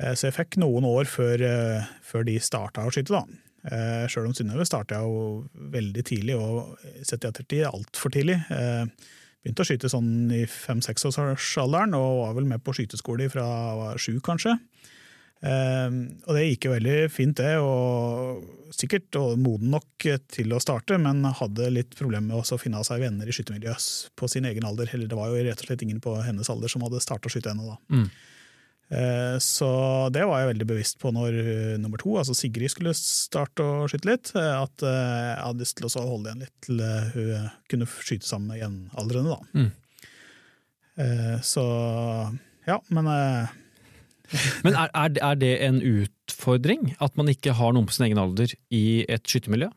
så jeg fikk noen år før, før de starta å skyte, da. Eh, Sjøl om Synnøve starta jeg jo veldig tidlig, og sett i ettertid altfor tidlig. Begynte å skyte sånn i fem-seksårsalderen, og var vel med på skyteskole fra sju, kanskje. Eh, og det gikk jo veldig fint, det, og sikkert og moden nok til å starte, men hadde litt problemer med å finne seg venner i skyttermiljøet på sin egen alder. Eller det var jo rett og slett ingen på hennes alder som hadde starta å skyte ennå, da. Mm. Eh, så det var jeg veldig bevisst på når uh, nummer to, altså Sigrid, skulle starte å skyte litt. Eh, at jeg hadde lyst til å holde igjen litt til hun kunne skyte sammen med jevnaldrende, da. Mm. Så ja, men Men er, er, det en utfordring? At man ikke har noen på sin egen alder i et skyttermiljø?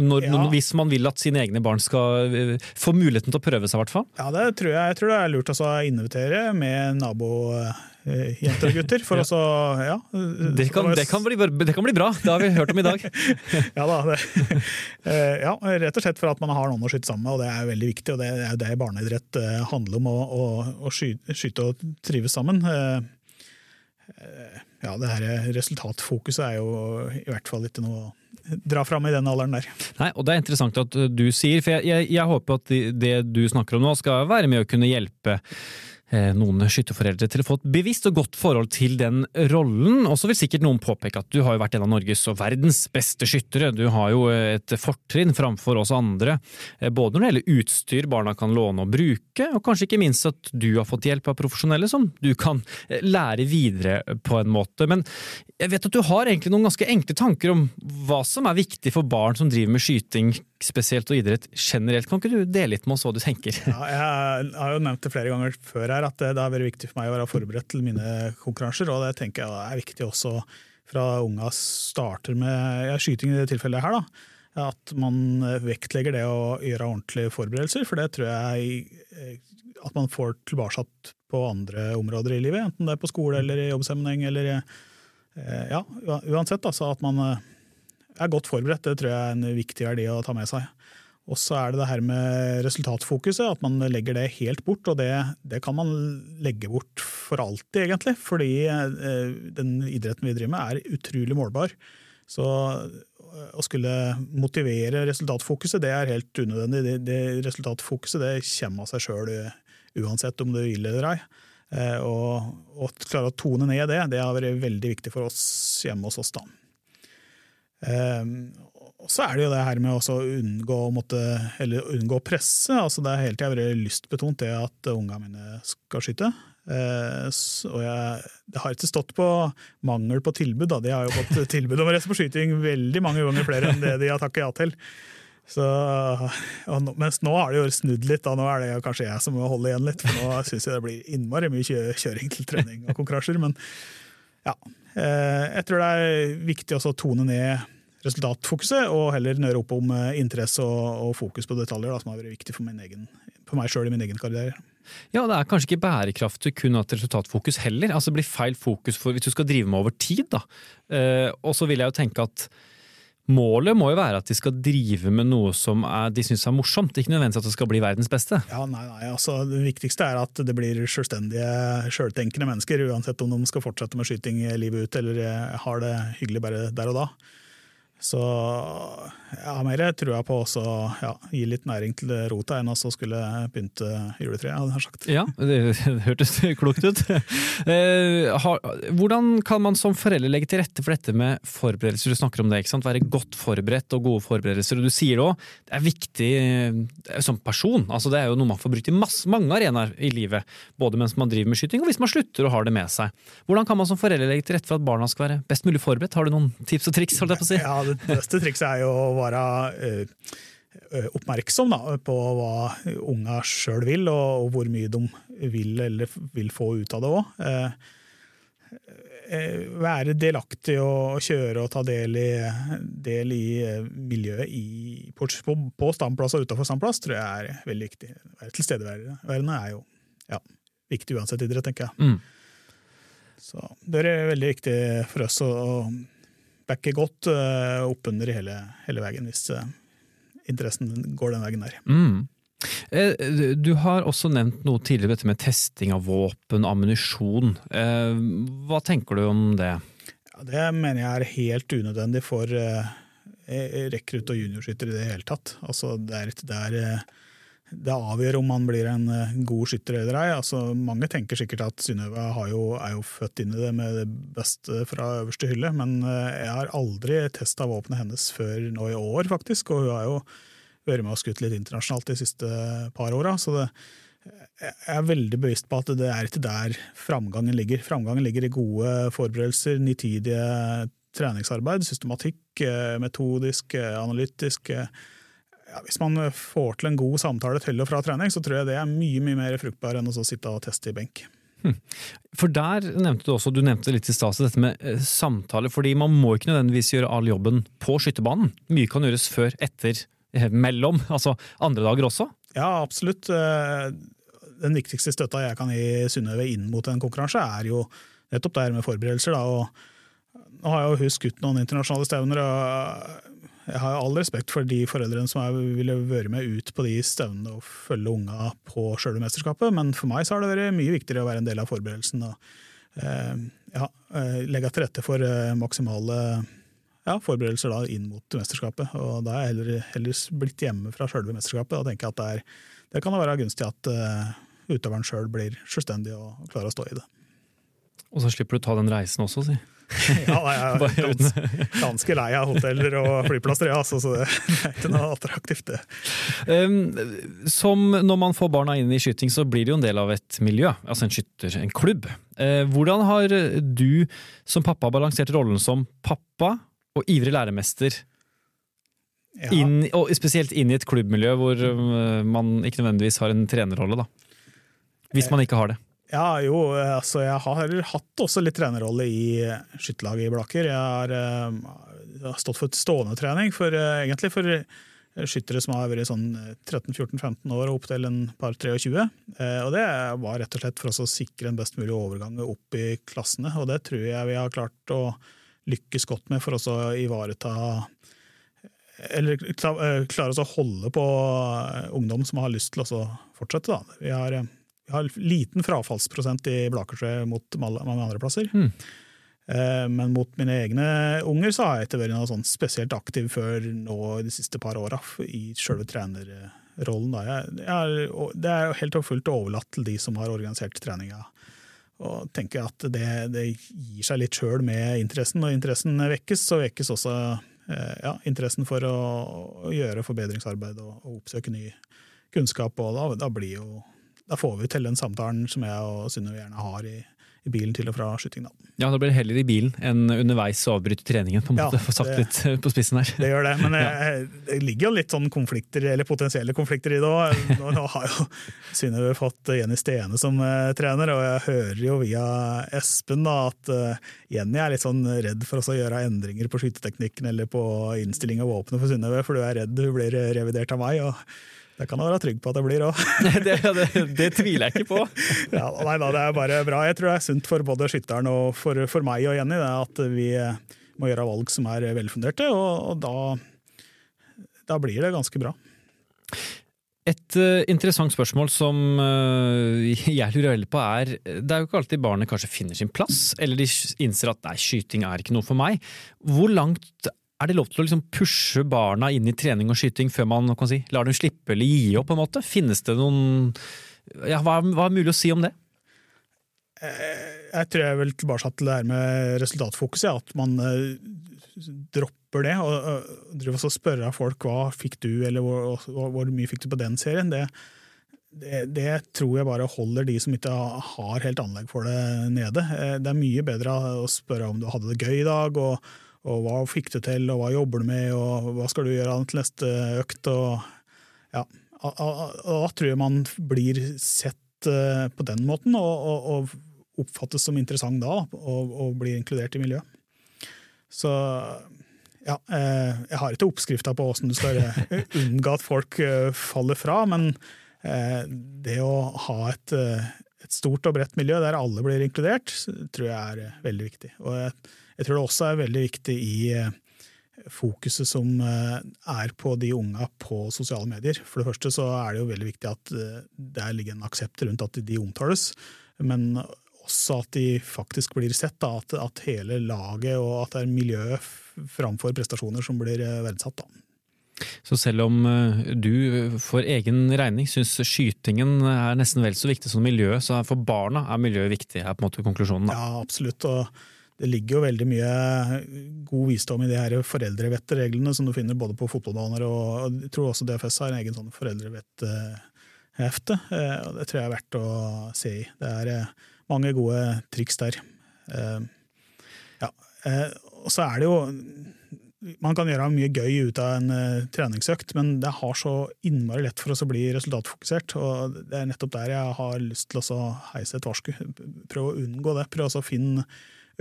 Når, ja. Hvis man vil at sine egne barn skal få muligheten til å prøve seg, i hvert fall? Ja, det tror jeg. Jeg tror det er lurt å invitere med nabo Eh, jenter og gutter. For ja. også, ja, det, kan, det, kan bli, det, kan, bli, bra, det har vi hørt om i dag. ja, da, det, eh, ja, rett og slett for at man har noen å skyte sammen med, og det er veldig viktig. og Det er det barneidrett eh, handler om, å, å, å skyte, og trives sammen. Ja, det her Resultatfokuset er jo i hvert fall ikke noe dra fram i den alderen der. Nei, og Det er interessant at du sier, for jeg, jeg, jeg håper at det du snakker om nå skal være med å kunne hjelpe Eh, noen skytterforeldre til å få et bevisst og godt forhold til den rollen. Og så vil sikkert noen påpeke at du har jo vært en av Norges og verdens beste skyttere. Du har jo et fortrinn framfor oss andre, eh, både når det gjelder utstyr barna kan låne og bruke, og kanskje ikke minst at du har fått hjelp av profesjonelle som du kan eh, lære videre på en måte. Men Jeg vet at du har egentlig noen ganske enkle tanker om hva som er viktig for barn som driver med skyting spesielt og idrett generelt. Kan ikke du dele litt med oss hva du tenker? Ja, jeg har jo nevnt det flere ganger før her at det, har vært viktig for meg å være forberedt til mine konkurranser, og det tenker jeg er viktig også fra unga starter med ja, skyting i det tilfellet her. da, At man vektlegger det å gjøre ordentlige forberedelser, for det tror jeg at man får tilbake på andre områder i livet, enten det er på skole eller i jobbsammenheng eller eh, ja, uansett. Altså at man eh, er godt forberedt, det tror jeg er en viktig verdi å ta med seg. Og så er det det her med resultatfokuset, at man legger det helt bort. Og det, det kan man legge bort for alltid, egentlig. Fordi eh, den idretten vi driver med, er utrolig målbar. Så eh, å skulle motivere resultatfokuset, det er helt unødvendig. Det, det resultatfokuset det kommer av seg sjøl uansett om du vil eller ei. Eh, og å klare å tone ned det, det har vært veldig viktig for oss hjemme hos oss. da. Og så er det jo det her med å unngå, måtte, unngå presse. altså Det har hele tida vært lystbetont det at ungene mine skal skyte. Eh, og jeg, det har ikke stått på mangel på tilbud. Da. De har jo fått tilbud om reise på skyting veldig mange ganger flere enn det de har takket ja til. Så, nå, mens nå har det jo snudd litt. Da. Nå er det kanskje jeg som må holde igjen litt. For nå syns jeg det blir innmari mye kjøring til trening og konkurranser. Men ja, jeg tror det er viktig å tone ned resultatfokuset, og heller nøre opp om eh, interesse og fokus på detaljer, da, som har vært viktig for, egen, for meg sjøl i min egen karriere. Ja, det er kanskje ikke bærekraftig kun at resultatfokus heller. Altså Det blir feil fokus for hvis du skal drive med over tid. da. Eh, og så vil jeg jo tenke at Målet må jo være at de skal drive med noe som er, de syns er morsomt, ikke nødvendigvis at det skal bli verdens beste. Ja, nei, nei, altså Det viktigste er at det blir selvstendige, sjøltenkende mennesker, uansett om de skal fortsette med skyting livet ut eller har det hyggelig bare der og da. Så jeg har mer trua på å ja, gi litt næring til rota enn å skulle pynte juletreet, hadde jeg sagt. Ja, det, hørtes klokt ut. Eh, hvordan kan man som forelder legge til rette for dette med forberedelser? Du snakker om det, ikke sant? være godt forberedt og gode forberedelser. Og du sier det òg, det er viktig eh, som person. Altså, det er jo noe man får brukt i masse, mange arenaer i livet. Både mens man driver med skyting og hvis man slutter og har det med seg. Hvordan kan man som forelder legge til rette for at barna skal være best mulig forberedt? Har du noen tips og triks? holdt jeg på å si? Ja, det beste trikset er jo være uh, oppmerksom da, på hva unga sjøl vil, og, og, hvor mye de vil eller vil få ut av det òg. Eh, være delaktig og kjøre og ta del i, del i miljøet i, på, på standplass og utafor standplass tror jeg er veldig viktig. Være tilstedeværende er jo ja, viktig uansett idrett, tenker jeg. Mm. Så det er veldig viktig for oss å, å backer godt uh, oppunder hele, hele veien, hvis uh, interessen går den veien der. Mm. Eh, du har også nevnt noe tidligere, dette med testing av våpen, ammunisjon. Hva tenker du om det? Ja, det mener jeg er helt unødvendig for rekrutt- og juniorskyttere i det hele tatt. Altså, det er, det er det avgjør om man blir en eh, god skytter eller ei. Altså, mange tenker sikkert at Synnøve er jo født inn i det med det beste fra øverste hylle, men eh, jeg har aldri testa våpenet hennes før nå i år, faktisk. Og hun har jo vært med og skutt litt internasjonalt de siste par åra. Så det, jeg er veldig bevisst på at det er ikke der framgangen ligger. Framgangen ligger i gode forberedelser, nitidige treningsarbeid, systematikk, eh, metodisk, analytisk ja, Hvis man får til en god samtale til og fra trening, så tror jeg det er mye mye mer fruktbar enn å sitte og teste i benk. Hm. For der nevnte du også, du nevnte litt i stad, dette med eh, samtale. fordi man må ikke nødvendigvis gjøre all jobben på skytterbanen. Mye kan gjøres før, etter, eh, mellom. Altså andre dager også. Ja, absolutt. Eh, den viktigste støtta jeg kan gi Synnøve inn mot en konkurranse, er jo nettopp det her med forberedelser. Da. Og nå har jeg jo hun skutt noen internasjonale stevner. og jeg har all respekt for de foreldrene som jeg ville vært med ut på de stevnene og følge unga på sjølve mesterskapet, men for meg så har det vært mye viktigere å være en del av forberedelsen. og eh, ja, eh, legge til rette for eh, maksimale ja, forberedelser da, inn mot mesterskapet. og Da er jeg heller, blitt hjemme fra sjølve mesterskapet. Da tenker jeg at det, er, det kan være gunstig at uh, utøveren sjøl blir selvstendig og klarer å stå i det. Og så slipper du ta den reisen også, si. ja, jeg er ganske, ganske lei av hoteller og flyplasser, ja, altså, så det er ikke noe attraktivt, det. Um, som når man får barna inn i skyting, så blir det jo en del av et miljø, altså en skytter, en klubb. Uh, hvordan har du som pappa balansert rollen som pappa og ivrig læremester, Ja. inn, og spesielt inn i et klubbmiljø hvor eh, man ikke nødvendigvis har en trenerrolle, da? Hvis man ikke har det. Ja, jo, altså jeg har hatt også litt trenerrolle i skytterlaget i Blaker. Jeg har, eh, jeg har stått for stående trening, for, eh, egentlig for skyttere som har vært sånn 13-14-15 år og opp til en par 23. Eh, Og det var rett og slett for oss å sikre en best mulig overgang opp i klassene, og det tror jeg vi har klart å lykkes godt med for oss å ivareta eller eh, klare oss å holde på eh, ungdom som har lyst til å fortsette. Da. Vi har, eh, har liten frafallsprosent i Blakersjø mot mange andre plasser. Mm. Men mot mine egne unger så har jeg ikke vært noe sånn spesielt aktiv før nå de siste par åra i selve trenerrollen. Jeg, jeg er, det er jo helt og fullt overlatt til de som har organisert treninga. Og tenker at det, det gir seg litt sjøl med interessen. Når interessen vekkes, så vekkes også eh, ja, interessen for å gjøre forbedringsarbeid og, og oppsøke ny kunnskap. Og da, da, blir jo, da får vi til den samtalen som jeg og Synnøve gjerne har i, i bilen til og fra skyting. Da. Ja, da blir det heller i bilen enn underveis å avbryte treningen, på en Ja, måte, for sagt det- litt eh, på spissen her. Det gjør det, men eh, det ligger jo litt sånn konflikter, eller potensielle konflikter i det òg. Nå, nå har jo Synnøve fått Jenny Stene som uh, trener, og jeg hører jo via Espen da, at uh, Jenny er litt sånn redd for å gjøre endringer på skyteteknikken eller på innstilling av våpenet for Synnøve, for du er redd hun blir revidert av meg. og det kan du være trygg på at det blir òg. det, det, det tviler jeg ikke på. Ja, nei da, det er bare bra. Jeg tror det er sunt for både skytteren og for, for meg og Jenny det at vi eh, må gjøre valg som er velfunderte, og, og da, da blir det ganske bra. Et eh, interessant spørsmål som eh, jeg lurer veldig på er Det er jo ikke alltid barnet kanskje finner sin plass, eller de innser at nei, skyting er ikke noe for meg. Hvor langt er det lov til å liksom pushe barna inn i trening og skyting før man kan si, lar dem slippe eller gi opp? på en måte? Finnes det noen ja, hva, hva er mulig å si om det? Jeg tror jeg vil tilbake til det her med resultatfokuset. at man eh, dropper det. og, driver og spør av folk hva fikk du, eller hvor, hvor mye fikk du på den serien. Det, det, det tror jeg bare holder de som ikke har helt anlegg for det, nede. Eh, Det er mye bedre å spørre om du hadde det gøy i dag, og, og hva fikk du til, og hva jobber du med, og hva skal du gjøre til neste økt. og ja, Da tror jeg man blir sett eh, på den måten, og, og, og oppfattes som interessant da, og, og blir inkludert i miljøet. Så ja, eh, jeg har ikke oppskrifta på åssen du skal unngå at folk eh, faller fra, men det å ha et, et stort og bredt miljø der alle blir inkludert, tror jeg er veldig viktig. Og jeg, jeg tror det også er veldig viktig i eh, fokuset som eh, er på de unga på sosiale medier. For det første så er det jo veldig viktig at det der ligger en aksept rundt at de omtales, men også at de faktisk blir sett. Da, at, at hele laget og at det er miljøet framfor prestasjoner som blir eh, verdsatt. Da. Så selv om eh, du for egen regning syns skytingen er nesten vel så viktig som miljøet, så for barna er miljøet viktig, er på en måte konklusjonen. Da. Ja, absolutt. og det ligger jo veldig mye god visdom i de her foreldrevettreglene som du finner både på fotballbaner og, jeg tror også DFS har en egen sånn foreldrevetthefte. eh, Det tror jeg er verdt å se i. Det er eh, mange gode triks der. Eh, Ja, og så er det jo Man kan gjøre mye gøy ut av en treningsøkt, men det har så innmari lett for oss å bli resultatfokusert. og Det er nettopp der jeg har lyst til å heise et varsku. Prøve å unngå det. Prøve å finne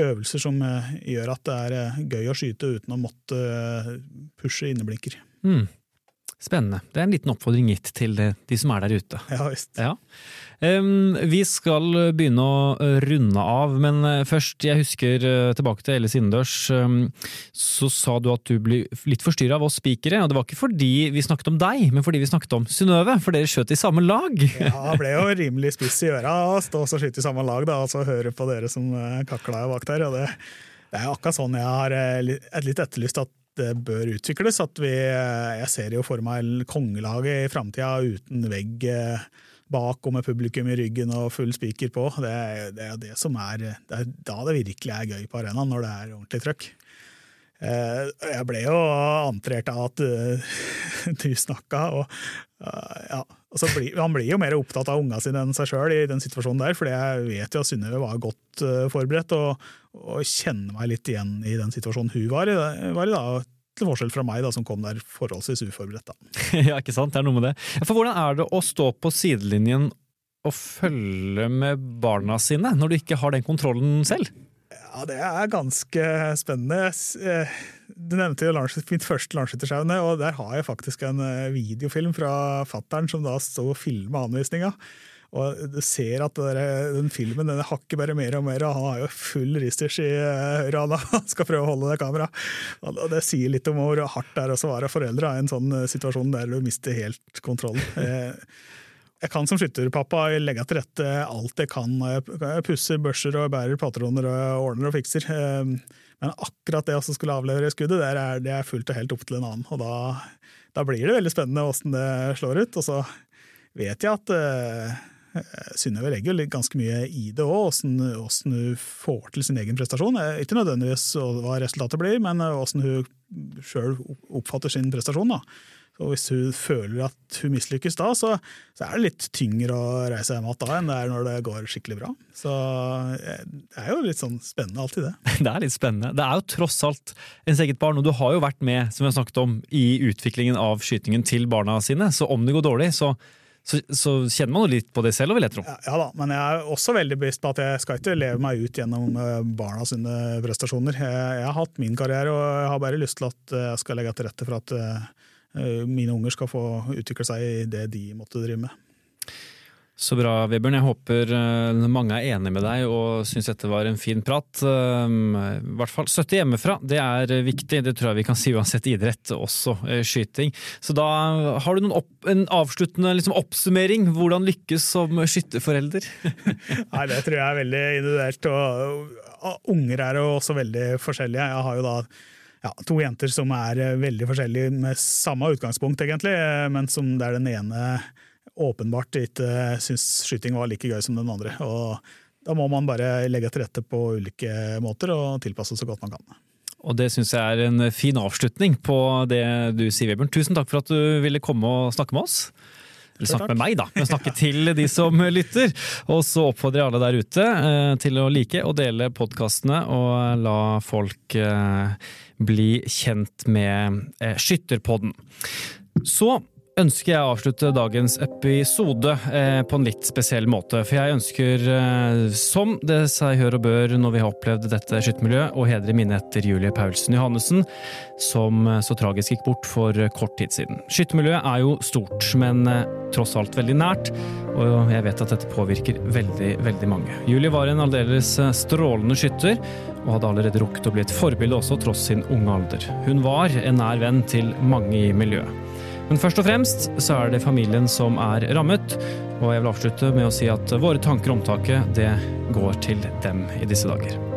øvelser som eh, gjør at det er eh, gøy å skyte uten å måtte eh, pushe inneblinker. Mm. Spennende. Det er en liten oppfordring gitt til de, som er der ute. Ja, visst. Ja. Vi skal begynne å eh, runde av, men eh, først, jeg husker eh, tilbake til Ellis innendørs, så sa du at du ble litt forstyrra av oss spikere, og det var ikke fordi vi snakket om deg, men fordi vi snakket om Synnøve, for dere skjøt i samme lag. Ja, ble jo rimelig spiss i øra å stå og skyte i samme lag da, og så høre på dere som kakla bak der. Og det, det er jo akkurat sånn jeg har litt etterlyst at det bør utvikles. At vi, eh, jeg ser jo for meg kongelaget i framtida uten vegg eh, bak og med publikum i ryggen og full spiker på. Det, det er det som er, det er da det virkelig er gøy på arenaen, når det er ordentlig trøkk. Eh, jeg ble jo antrert av at uh, du snakka, og uh, ja. Altså, han blir jo mer opptatt av unga sine enn seg sjøl i den situasjonen der, for jeg vet jo at Synnøve var godt forberedt, og, og, kjenner meg litt igjen i den situasjonen hun var i. Var i da, til forskjell fra meg, da, som kom der forholdsvis uforberedt. Ja, ikke sant. Det er noe med det. For hvordan er det å stå på sidelinjen og følge med barna sine, når du ikke har den kontrollen selv? Ja, det er ganske spennende. Eh, du nevnte jo mitt første Landsskytterskjauene, og der har jeg faktisk en eh, videofilm fra fattern som da sto og filma anvisninga. Og du ser at den filmen den hakker bare mer og mer, og han har jo full risters i eh, høyre hånd. Han skal prøve å holde det kameraet. Og det sier litt om hvor hardt det er å være foreldre i en sånn situasjon der du mister helt kontrollen. Jeg kan som skytterpappa legge til rette alt jeg kan. Jeg pusser børser og bærer patroner og ordner og fikser. Ehm, men akkurat det å skulle avlevere skuddet, det er, det er fullt og helt opp til en annen. Og da, da blir det veldig spennende åssen det slår ut. Og så vet jeg at uh, Synnøve legger ganske mye i det òg, åssen hun får til sin egen prestasjon. Ikke nødvendigvis hva resultatet blir, men åssen hun sjøl oppfatter sin prestasjon. da. Og hvis hun føler at hun mislykkes da, så, så, er det litt tyngre å reise hjem igjen da enn det er når det går skikkelig bra. Så eh, det er jo litt sånn spennende alltid, det. Det er litt spennende. Det er jo tross alt ens eget barn, og du har jo vært med som vi har snakket om, i utviklingen av skytingen til barna sine, så om det går dårlig, så så, så, kjenner man jo litt på det selv, vil jeg tro. Ja, ja, da, men jeg er også veldig bevisst på at jeg skal ikke leve meg ut gjennom eh, barna sine prestasjoner. Jeg, jeg har hatt min karriere, og jeg har bare lyst til at jeg skal legge til rette for at Eh, mine unger skal få utvikle seg i det de måtte drive med. Så bra, Vebjørn. Jeg håper eh, mange er enig med deg og syns dette var en fin prat. Eh, I hvert fall støtte hjemmefra, det er viktig. Det tror jeg vi kan si uansett idrett, også skyting. Så da har du opp, en avsluttende liksom, oppsummering. Hvordan lykkes som skytterforelder? Nei, det tror jeg er veldig individuelt. Og, og unger er jo også veldig forskjellige. Jeg har jo da ja, to jenter som er eh, veldig forskjellige med samme utgangspunkt, egentlig, eh, men som der den ene åpenbart ikke syns skyting var like gøy som den andre. Og da må man bare legge til rette på ulike måter og tilpasse så godt man kan. Og det syns jeg er en fin avslutning på det du sier, Vebjørn. Tusen takk for at du ville komme og snakke med oss. Eller snakke med meg, da, men snakke til de som lytter. Og så oppfordrer jeg alle der ute eh, til å like og dele podkastene, og la folk bli kjent med eh, Skytterpodden. Så ønsker jeg å avslutte dagens episode eh, på en litt spesiell måte. For jeg ønsker, eh, som det seg hør og bør når vi har opplevd dette skyttermiljøet, å hedre minnet etter Julie Paulsen Johannessen, som eh, så tragisk gikk bort for kort tid siden. Skyttermiljøet er jo stort, men tross alt veldig nært, og jeg vet at dette påvirker veldig, veldig mange. Julie var en aldeles strålende skytter, og hadde allerede rukket å bli et forbilde også, tross sin unge alder. Hun var en nær venn til mange i miljøet. Men først og fremst så er det familien som er rammet, og jeg vil avslutte med å si at våre tanker om taket, det går til dem i disse dager.